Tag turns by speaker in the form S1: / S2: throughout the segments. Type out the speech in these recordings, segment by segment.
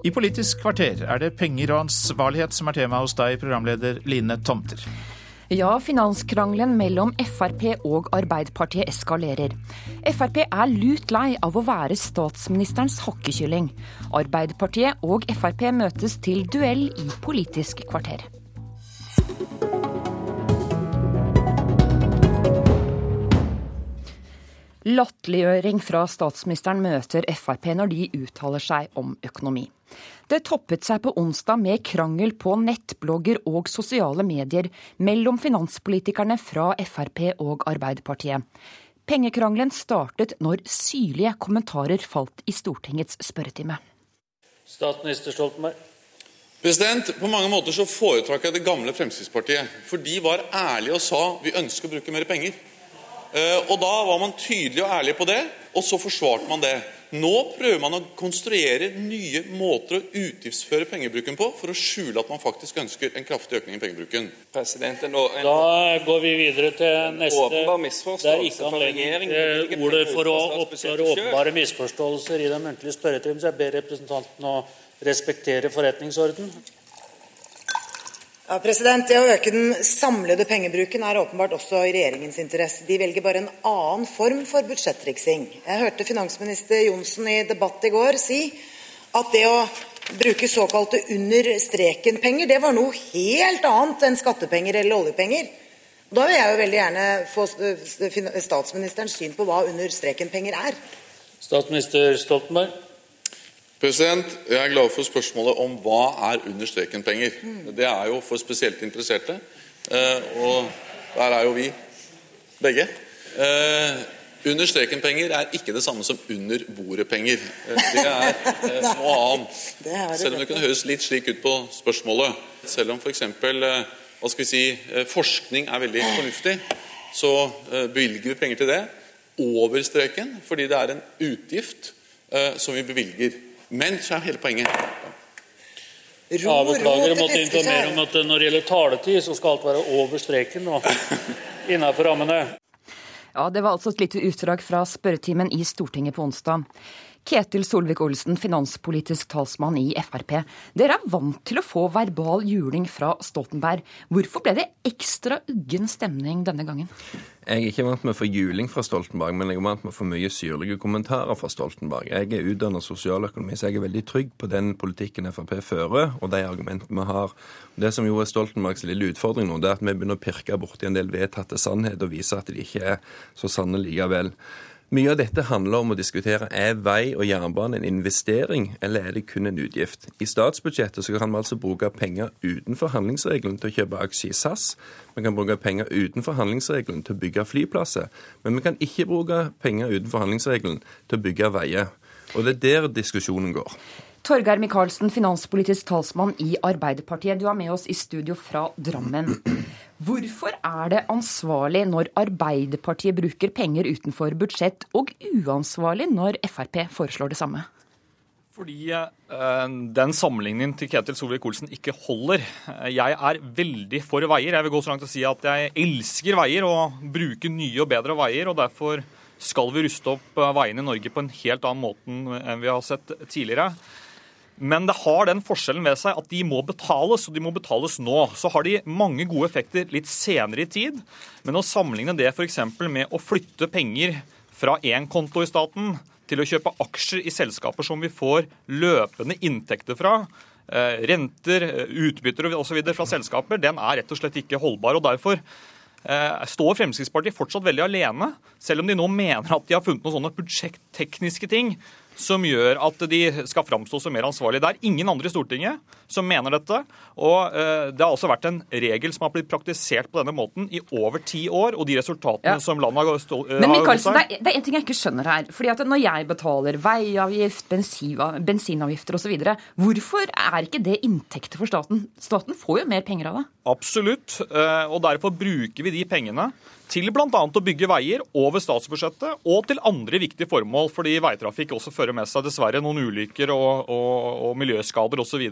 S1: I Politisk kvarter er det penger og ansvarlighet som er tema hos deg, programleder Line Tomter.
S2: Ja, finanskrangelen mellom Frp og Arbeiderpartiet eskalerer. Frp er lut lei av å være statsministerens hakkekylling. Arbeiderpartiet og Frp møtes til duell i Politisk kvarter. Latterliggjøring fra statsministeren møter Frp når de uttaler seg om økonomi. Det toppet seg på onsdag med krangel på nettblogger og sosiale medier mellom finanspolitikerne fra Frp og Arbeiderpartiet. Pengekrangelen startet når syrlige kommentarer falt i Stortingets spørretime.
S3: Statsminister Stoltenberg.
S4: President, På mange måter så foretrakk jeg det gamle Fremskrittspartiet. For de var ærlige og sa vi ønsker å bruke mer penger. Eh, og Da var man tydelig og ærlig på det, og så forsvarte man det. Nå prøver man å konstruere nye måter å utgiftsføre pengebruken på for å skjule at man faktisk ønsker en kraftig økning i pengebruken.
S3: President, en, en, da går vi videre til neste. Det er ikke anledning til ordet for å oppklare åpenbare misforståelser i den muntlige spørretimen, så jeg ber representanten å respektere forretningsorden.
S5: Ja, president. Det å øke den samlede pengebruken er åpenbart også i regjeringens interesse. De velger bare en annen form for budsjettriksing. Jeg hørte finansminister Johnsen i debatt i går si at det å bruke såkalte under streken-penger, det var noe helt annet enn skattepenger eller oljepenger. Da vil jeg jo veldig gjerne få statsministerens syn på hva under streken-penger er.
S3: Statsminister Stoltenberg.
S4: President, Jeg er glad for spørsmålet om hva er under streken-penger. Det er jo for spesielt interesserte, eh, og der er jo vi begge. Eh, under streken-penger er ikke det samme som under bordet-penger. Eh, det er noe annet. Selv om det kunne høres litt slik ut på spørsmålet. Selv om f.eks. hva skal vi si, forskning er veldig fornuftig, så bevilger vi penger til det over streken, fordi det er en utgift som vi bevilger. Men så er hele poenget
S3: ja, Beklager å måtte informere om at når det gjelder taletid, så skal alt være over streken og innenfor rammene.
S2: Ja, Det var altså et lite utdrag fra spørretimen i Stortinget på onsdag. Ketil Solvik-Olsen, finanspolitisk talsmann i Frp. Dere er vant til å få verbal juling fra Stoltenberg. Hvorfor ble det ekstra uggen stemning denne gangen?
S6: Jeg er ikke vant med å få juling fra Stoltenberg, men jeg er vant med å få mye syrlige kommentarer fra Stoltenberg. Jeg er utdannet sosialøkonomi, så jeg er veldig trygg på den politikken Frp fører, og de argumentene vi har. Det som jo er Stoltenbergs lille utfordring nå, det er at vi begynner å pirke borti en del vedtatte sannheter og vise at de ikke er så sanne likevel. Mye av dette handler om å diskutere er vei og jernbane en investering, eller er det kun en utgift. I statsbudsjettet så kan vi altså bruke penger utenfor handlingsregelen til å kjøpe aksjer i SAS. Vi kan bruke penger utenfor handlingsregelen til å bygge flyplasser. Men vi kan ikke bruke penger utenfor handlingsregelen til å bygge veier. Og det er der diskusjonen går.
S2: Torgeir Micaelsen, finanspolitisk talsmann i Arbeiderpartiet. Du er med oss i studio fra Drammen. Hvorfor er det ansvarlig når Arbeiderpartiet bruker penger utenfor budsjett, og uansvarlig når Frp foreslår det samme?
S7: Fordi eh, den sammenligningen til Ketil Solvik-Olsen ikke holder. Jeg er veldig for veier. Jeg vil gå så langt og si at jeg elsker veier og bruker nye og bedre veier. og derfor skal vi ruste opp eh, veiene i Norge på en helt annen måte enn vi har sett tidligere. Men det har den forskjellen ved seg at de må betales, og de må betales nå. Så har de mange gode effekter litt senere i tid, men å sammenligne det f.eks. med å flytte penger fra én konto i staten til å kjøpe aksjer i selskaper som vi får løpende inntekter fra, eh, renter, eh, utbytter osv. fra selskaper, den er rett og slett ikke holdbar. og Derfor eh, står Fremskrittspartiet fortsatt veldig alene, selv om de nå mener at de har funnet noen sånne budsjettekniske ting som gjør at de skal framstå som mer ansvarlige. Det er ingen andre i Stortinget som mener dette. Og uh, det har også vært en regel som har blitt praktisert på denne måten i over ti år, og de resultatene ja. som landet har stått uh,
S2: Men Michaelsen, det, er, det er en ting jeg ikke skjønner her. fordi at Når jeg betaler veiavgift, bensinavgifter osv., hvorfor er ikke det inntekter for staten? Staten får jo mer penger av det.
S7: Absolutt, uh, og derfor bruker vi de pengene til bl.a. å bygge veier over statsbudsjettet og til andre viktige formål, fordi veitrafikk også fører med seg dessverre noen ulykker og, og, og miljøskader osv.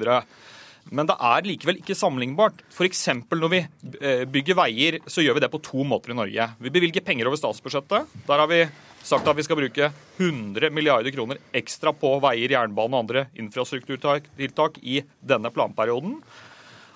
S7: Men det er likevel ikke sammenlignbart. F.eks. når vi eh, bygger veier, så gjør vi det på to måter i Norge. Vi bevilger penger over statsbudsjettet. Der har vi sagt at vi skal bruke 100 milliarder kroner ekstra på veier, jernbane og andre infrastrukturtiltak i denne planperioden.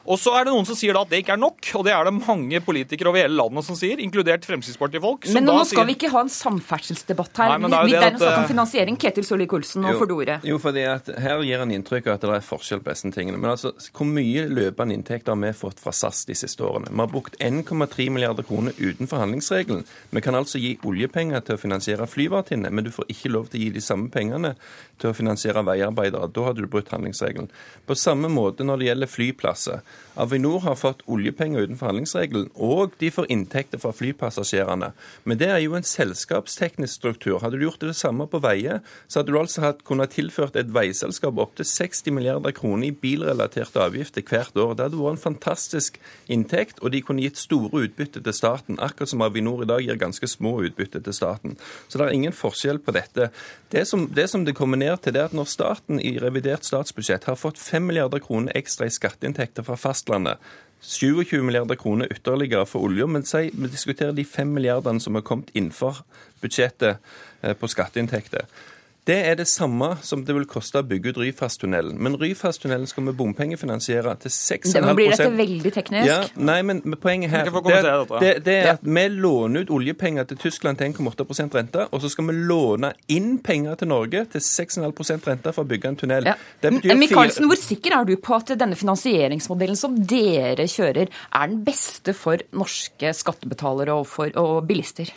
S7: Og så er det noen som sier da at det ikke er nok, og det er det mange politikere over hele landet som sier, inkludert Fremskrittspartifolk.
S2: Men nå skal
S7: sier...
S2: vi ikke ha en samferdselsdebatt her.
S7: Nei, det er,
S2: det
S7: er
S2: en snakk om finansiering. Ketil Solvik-Olsen, nå får du ordet.
S6: Jo, fordi at her gir han inntrykk av at det er forskjell på disse tingene. Men altså, hvor mye løpende inntekter har vi fått fra SAS de siste årene? Vi har brukt 1,3 milliarder kroner utenfor handlingsregelen. Vi kan altså gi oljepenger til å finansiere flyvertinner, men du får ikke lov til å gi de samme pengene til å finansiere veiarbeidere. Da hadde du brutt handlingsregelen. På samme måte når det gjelder flyplasser. Avinor har fått oljepenger utenfor handlingsregelen, og de får inntekter fra flypassasjerene. Men det er jo en selskapsteknisk struktur. Hadde du gjort det samme på veier, så hadde du altså hatt, kunnet tilført et veiselskap opptil 60 milliarder kroner i bilrelaterte avgifter hvert år. Det hadde vært en fantastisk inntekt, og de kunne gitt store utbytte til staten, akkurat som Avinor i dag gir ganske små utbytte til staten. Så det er ingen forskjell på dette. Det som det, som det kommer ned til, det er at når staten i revidert statsbudsjett har fått 5 milliarder kroner ekstra i skatteinntekter fra fastlandet. 27 milliarder kroner ytterligere for olja, men si, vi diskuterer de 5 milliardene som har kommet innenfor budsjettet eh, på skatteinntekter. Det er det samme som det vil koste å bygge ut Ryfasttunnelen. Men Ryfasttunnelen skal vi bompengefinansiere til 6,5%
S2: Nå blir dette veldig teknisk.
S6: Ja, nei, men poenget her det, det, det er at vi låner ut oljepenger til Tyskland til 1,8% rente, og så skal vi låne inn penger til Norge til 6,5% rente for å bygge en tunnel.
S2: Ja. Michaelsen, hvor sikker er du på at denne finansieringsmodellen som dere kjører, er den beste for norske skattebetalere og, for, og bilister?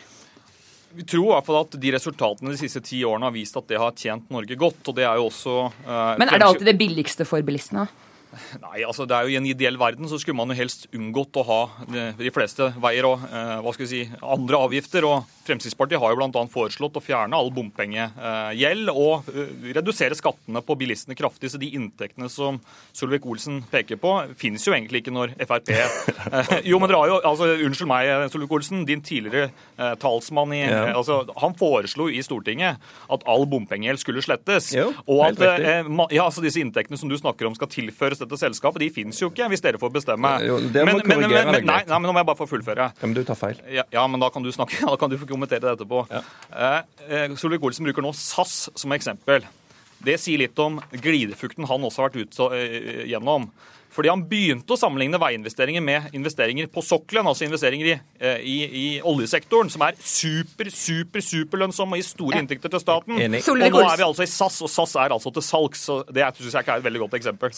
S7: Vi tror i hvert fall at de resultatene de siste ti årene har vist at det har tjent Norge godt. og det er jo også...
S2: Eh, Men er det alltid det billigste for bilistene?
S7: Nei, altså det er jo I en ideell verden så skulle man jo helst unngått å ha de fleste veier og eh, hva skal vi si, andre avgifter. og Fremskrittspartiet har jo bl.a. foreslått å fjerne all bompengegjeld og eh, redusere skattene på bilistene kraftig. Så de inntektene som Solvik-Olsen peker på, finnes jo egentlig ikke når Frp eh, Jo, men dere har jo altså, Unnskyld meg, Solvik-Olsen. Din tidligere eh, talsmann i ja. altså, Han foreslo i Stortinget at all bompengegjeld skulle slettes. Jo, og at ja, altså, disse inntektene som du snakker om skal tilføres dette selskapet, de finnes jo ikke hvis dere får bestemme. Jo, men, men, men, nei, nei, men nå må jeg bare få fullføre.
S6: Ja, men du tar feil.
S7: Ja, ja men da kan du snakke. Da kan du få kommentere det etterpå. Ja. Eh, eh Solvik-Olsen bruker nå SAS som eksempel. Det sier litt om glidefukten han også har vært ute eh, gjennom. Fordi han begynte å sammenligne veiinvesteringer med investeringer på sokkelen, altså investeringer i, eh, i, i oljesektoren, som er super, super, superlønnsomme og gir store inntekter til staten. Enig. Og nå er vi altså i SAS, og SAS er altså til salgs. så Det syns jeg ikke er et veldig godt eksempel.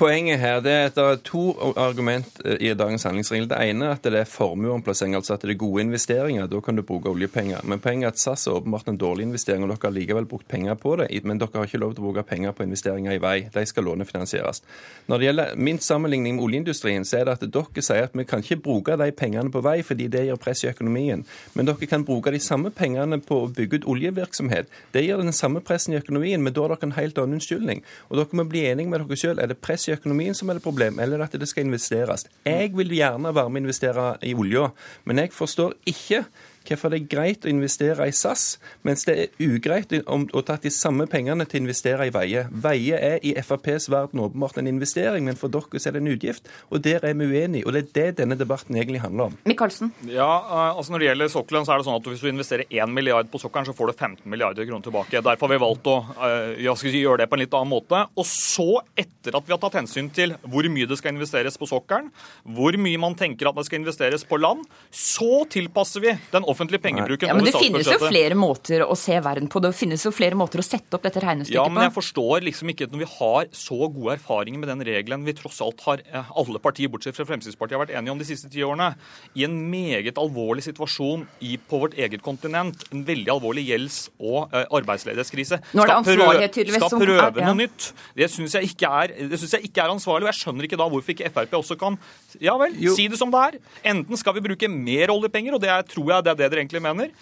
S6: Poenget her det er at det er to argument eh, i dagens handlingsregel. Det ene er at det er formueomplassering, altså at det er gode investeringer. Da kan du bruke oljepenger. Men poenget er at SAS er åpenbart en dårlig investering, og dere har likevel brukt penger på det. Men dere har ikke lov til å bruke penger på investeringer i vei. De skal lånefinansieres. Når det gjelder min sammenligning med oljeindustrien, så er det at dere sier at vi kan ikke bruke de pengene på vei fordi det gir press i økonomien. Men dere kan bruke de samme pengene på å bygge ut oljevirksomhet. Det gir den samme pressen i økonomien, men da har dere en helt annen unnskyldning. Og dere må bli enige med dere sjøl. Er det press i økonomien som er det problem, eller at det skal investeres? Jeg vil gjerne være med å investere i olja, men jeg forstår ikke hvorfor det er greit å investere i SAS, mens det er ugreit å ta de samme pengene til å investere i veier. Veier er i FrPs verden åpenbart en investering, men for dere er det en utgift. Og der er vi uenige, og det er det denne debatten egentlig handler om.
S2: Michaelsen?
S7: Ja, eh, altså Når det gjelder sokkelen, så er det sånn at hvis du investerer 1 milliard på sokkelen, så får du 15 milliarder kroner tilbake. Derfor har vi valgt å uh, si, gjøre det på en litt annen måte. Og så, etter at vi har tatt hensyn til hvor mye det skal investeres på sokkelen, hvor mye man tenker at det skal investeres på land, så tilpasser vi den offentlige pengebruken
S2: ja, Men det finnes jo flere måter å se verden på. Det finnes jo flere måter å sette opp dette regnestykket
S7: på. Ja, men jeg forstår liksom ikke at når vi har så gode erfaringer med den regelen vi tross alt har, eh, alle partier bortsett fra Fremskrittspartiet har vært enige om de siste ti årene, i en meget alvorlig situasjon i, på vårt eget kontinent, en veldig alvorlig gjelds- og uh, arbeidsledighetskrise,
S2: skal prøve, skal
S7: prøve er, ja. noe nytt. Det syns jeg, jeg, ikke er ansvarlig, og jeg skjønner ikke da hvorfor ikke Frp også kan ja vel, jo. si det som det er. Enten skal vi bruke mer oljepenger, og det er, tror jeg det er det dere egentlig mener,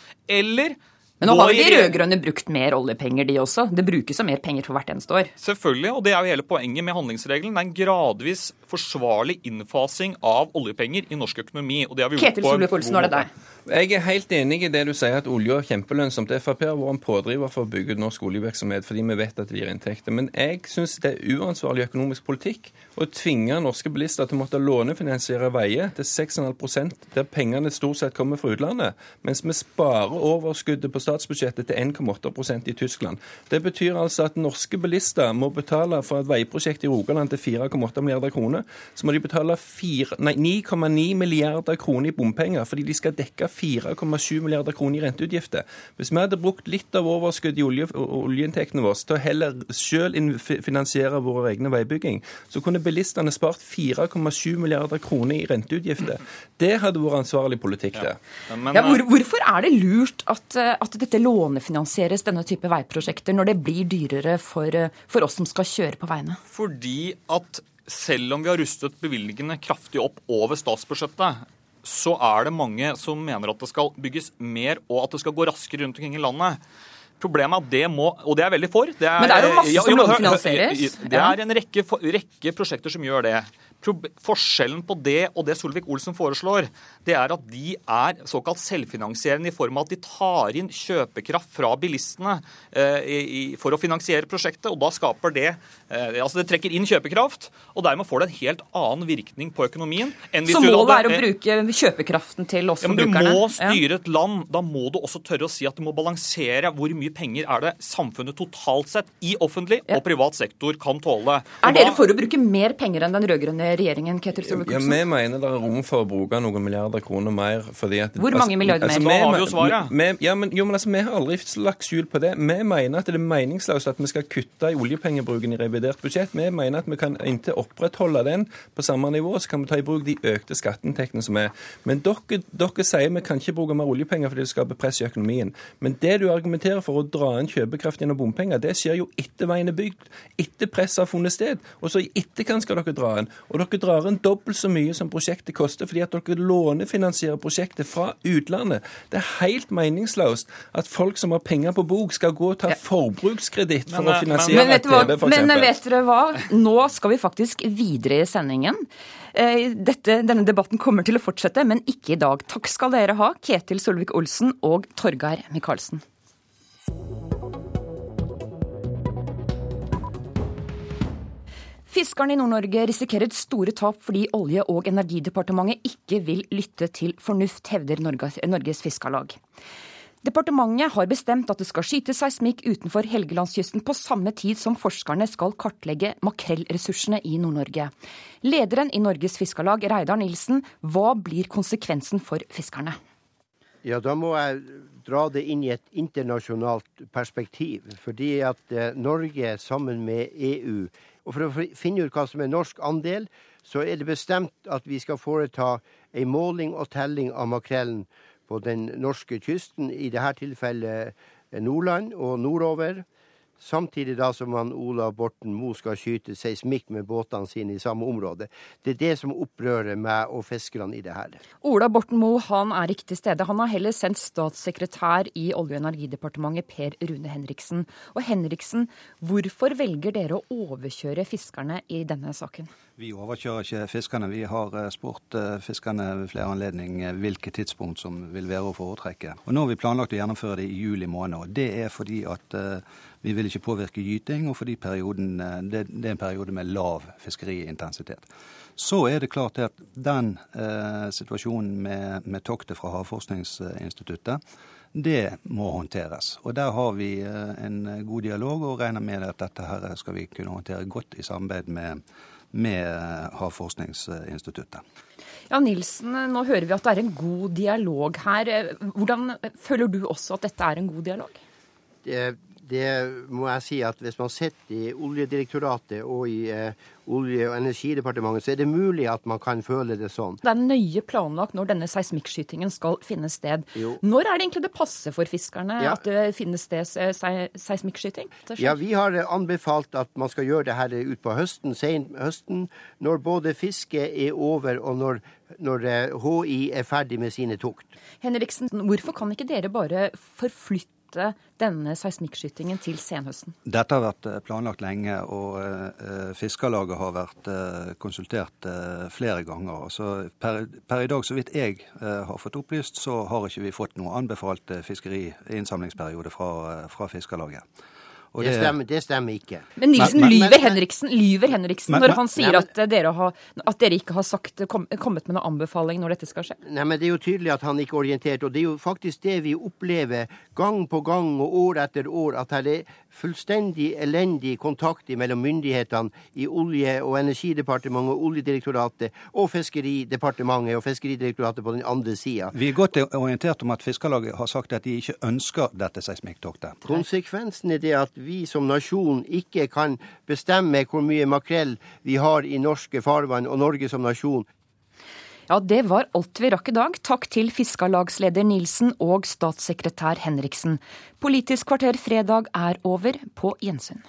S7: eller
S2: men nå har jo de rød-grønne brukt mer oljepenger, de også. Det brukes jo mer penger for hvert eneste år.
S7: Selvfølgelig, og det er jo hele poenget med handlingsregelen. Det er en gradvis forsvarlig innfasing av oljepenger i norsk økonomi. og det har vi
S2: gjort Ketil Solvik-Olsen, er det deg?
S6: Jeg er helt enig i det du sier, at olje er kjempelønnsomt. Frp har vært en pådriver for å bygge ut norsk oljevirksomhet fordi vi vet at det gir inntekter. Men jeg syns det er uansvarlig økonomisk politikk å tvinge norske bilister til å måtte lånefinansiere veier til 6,5% der pengene stort sett kommer fra utlandet, mens vi sparer overskuddet på statsbudsjettet til 1,8% i Tyskland. Det betyr altså at norske bilister må betale for et veiprosjekt i Rogaland til 4,8 milliarder kroner. Så må de betale 9,9 milliarder kroner i bompenger fordi de skal dekke 4,7 milliarder kroner i renteutgifter. Hvis vi hadde brukt litt av overskuddet i olje, oljeinntektene våre til å heller selv finansiere vår egne veibygging, så kunne bilistene spart 4,7 milliarder kroner i renteutgifter. Det hadde vært ansvarlig politikk, det.
S2: Ja. Men, ja, hvor, hvorfor er det lurt at, at, dette lånefinansieres, denne type veiprosjekter, når det blir dyrere for, for oss som skal kjøre på veiene?
S7: Fordi at selv om vi har rustet bevilgningene kraftig opp over statsbudsjettet, så er det mange som mener at det skal bygges mer og at det skal gå raskere rundt omkring i landet. Problemet er at det må Og det er veldig for.
S2: Er, Men det er jo masse som lånefinansieres.
S7: Det er en rekke, rekke prosjekter som gjør det. Forskjellen på det og det Solvik-Olsen foreslår, det er at de er såkalt selvfinansierende i form av at de tar inn kjøpekraft fra bilistene eh, i, for å finansiere prosjektet. og da skaper Det eh, altså det trekker inn kjøpekraft, og dermed får det en helt annen virkning på økonomien.
S2: enn hvis Så målet er å bruke kjøpekraften til oss ja, forbrukerne?
S7: Du må styre et land. Da må du også tørre å si at du må balansere hvor mye penger er det samfunnet totalt sett i offentlig og privat sektor kan tåle.
S2: er dere for å bruke mer penger enn den rød-grønne regjeringen, Ketil Solvik-Olsen?
S6: Ja, vi mener det er rom for å bruke noen milliarder kroner mer. Fordi at,
S2: Hvor mange altså, milliarder
S7: altså, mer? Så har vi jo svaret.
S6: Vi, ja, men, jo, men altså, vi har aldri lagt skjul på det. Vi mener at det er meningsløst at vi skal kutte i oljepengebruken i revidert budsjett. Vi mener at vi kan inntil opprettholde den på samme nivå, så kan vi ta i bruk de økte skatteinntektene som er. Men dere, dere sier vi kan ikke bruke mer oljepenger fordi det skaper press i økonomien. Men det du argumenterer for å dra inn kjøpekraft gjennom bompenger, det skjer jo etter veien er bygd, etter presset har funnet sted. Og så i etterkant skal dere dra inn. Og dere drar inn dobbelt så mye som prosjektet koster, fordi at dere lånefinansierer prosjektet fra utlandet. Det er helt meningsløst at folk som har penger på bok, skal gå og ta ja. forbrukskreditt for men, å finansiere men, TV, f.eks.
S2: Men vet dere hva? Nå skal vi faktisk videre i sendingen. Eh, dette, denne debatten kommer til å fortsette, men ikke i dag. Takk skal dere ha, Ketil Solvik-Olsen og Torgeir Micaelsen. Fiskerne i Nord-Norge risikerer store tap fordi Olje- og energidepartementet ikke vil lytte til fornuft, hevder Norges Fiskarlag. Departementet har bestemt at det skal skytes seismikk utenfor Helgelandskysten på samme tid som forskerne skal kartlegge makrellressursene i Nord-Norge. Lederen i Norges Fiskarlag, Reidar Nilsen, hva blir konsekvensen for fiskerne?
S8: Ja, Da må jeg dra det inn i et internasjonalt perspektiv. Fordi at eh, Norge sammen med EU og For å finne ut hva som er norsk andel, så er det bestemt at vi skal foreta en måling og telling av makrellen på den norske kysten, i dette tilfellet Nordland og nordover. Samtidig da som han Ola Borten Moe skal skyte seismikk med båtene sine i samme område. Det er det som opprører meg og fiskerne i det her.
S2: Ola Borten Moe han er ikke til stede. Han har heller sendt statssekretær i Olje- og energidepartementet Per Rune Henriksen. Og Henriksen, hvorfor velger dere å overkjøre fiskerne i denne saken?
S9: Vi overkjører ikke fiskerne. Vi har eh, spurt eh, fiskerne ved flere anledninger hvilke tidspunkt som vil være å foretrekke. Og Nå har vi planlagt å gjennomføre det i juli måned. og Det er fordi at eh, vi vil ikke påvirke gyting, og fordi perioden, det, er en periode med lav fiskeriintensitet. Så er det klart at den eh, situasjonen med, med toktet fra Havforskningsinstituttet, det må håndteres. Og Der har vi en god dialog og regner med at dette her skal vi kunne håndtere godt i samarbeid med med Havforskningsinstituttet.
S2: Ja, Nilsen, nå hører vi at det er en god dialog her. Hvordan føler du også at dette er en god dialog?
S8: Det, det må jeg si at hvis man sitter i Oljedirektoratet og i eh, Olje- og energidepartementet, så er det mulig at man kan føle det sånn.
S2: Det er nøye planlagt når denne seismikkskytingen skal finne sted. Jo. Når er det egentlig det passer for fiskerne ja. at det finnes sted se seismikkskyting?
S8: Ja, vi har anbefalt at man skal gjøre det her utpå høsten, sent høsten, når både fisket er over og når, når HI eh, er ferdig med sine tukt.
S2: Henriksen, hvorfor kan ikke dere bare forflytte flytte denne seismikkskytingen til senhøsten?
S9: Dette har vært eh, planlagt lenge, og uh, Fiskarlaget har vært uh, konsultert flere ganger. Så per, per, i dag, så vidt jeg har fått opplyst, så har ikke vi fått noe anbefalt fiskeriinnsamlingsperiode fra, fra Fiskarlaget.
S8: Det, det, stemmer, det, stemmer, ikke.
S2: Men Nilsen men, lyver, Henriksen, lyver Henriksen men, når han sier nei, at, dere har, at, dere ikke har sagt, kom, kommet med noen anbefaling når dette skal skje?
S8: Nei, men Det er jo tydelig at han ikke er orientert. Og det er jo faktisk det vi opplever gang på gang og år etter år. At her er fullstendig elendig kontakt mellom myndighetene i Olje- og energidepartementet og Oljedirektoratet og Fiskeridepartementet og Fiskeridirektoratet på den andre sida.
S9: Vi er godt orientert om at Fiskarlaget har sagt at de ikke ønsker dette seismikktoktet.
S8: Konsekvensen er det at vi som nasjon ikke kan bestemme hvor mye makrell vi har i norske farvann og Norge som nasjon.
S2: Ja, det var alt vi rakk i dag. Takk til Fiskarlagsleder Nilsen og statssekretær Henriksen. Politisk kvarter fredag er over. På gjensyn.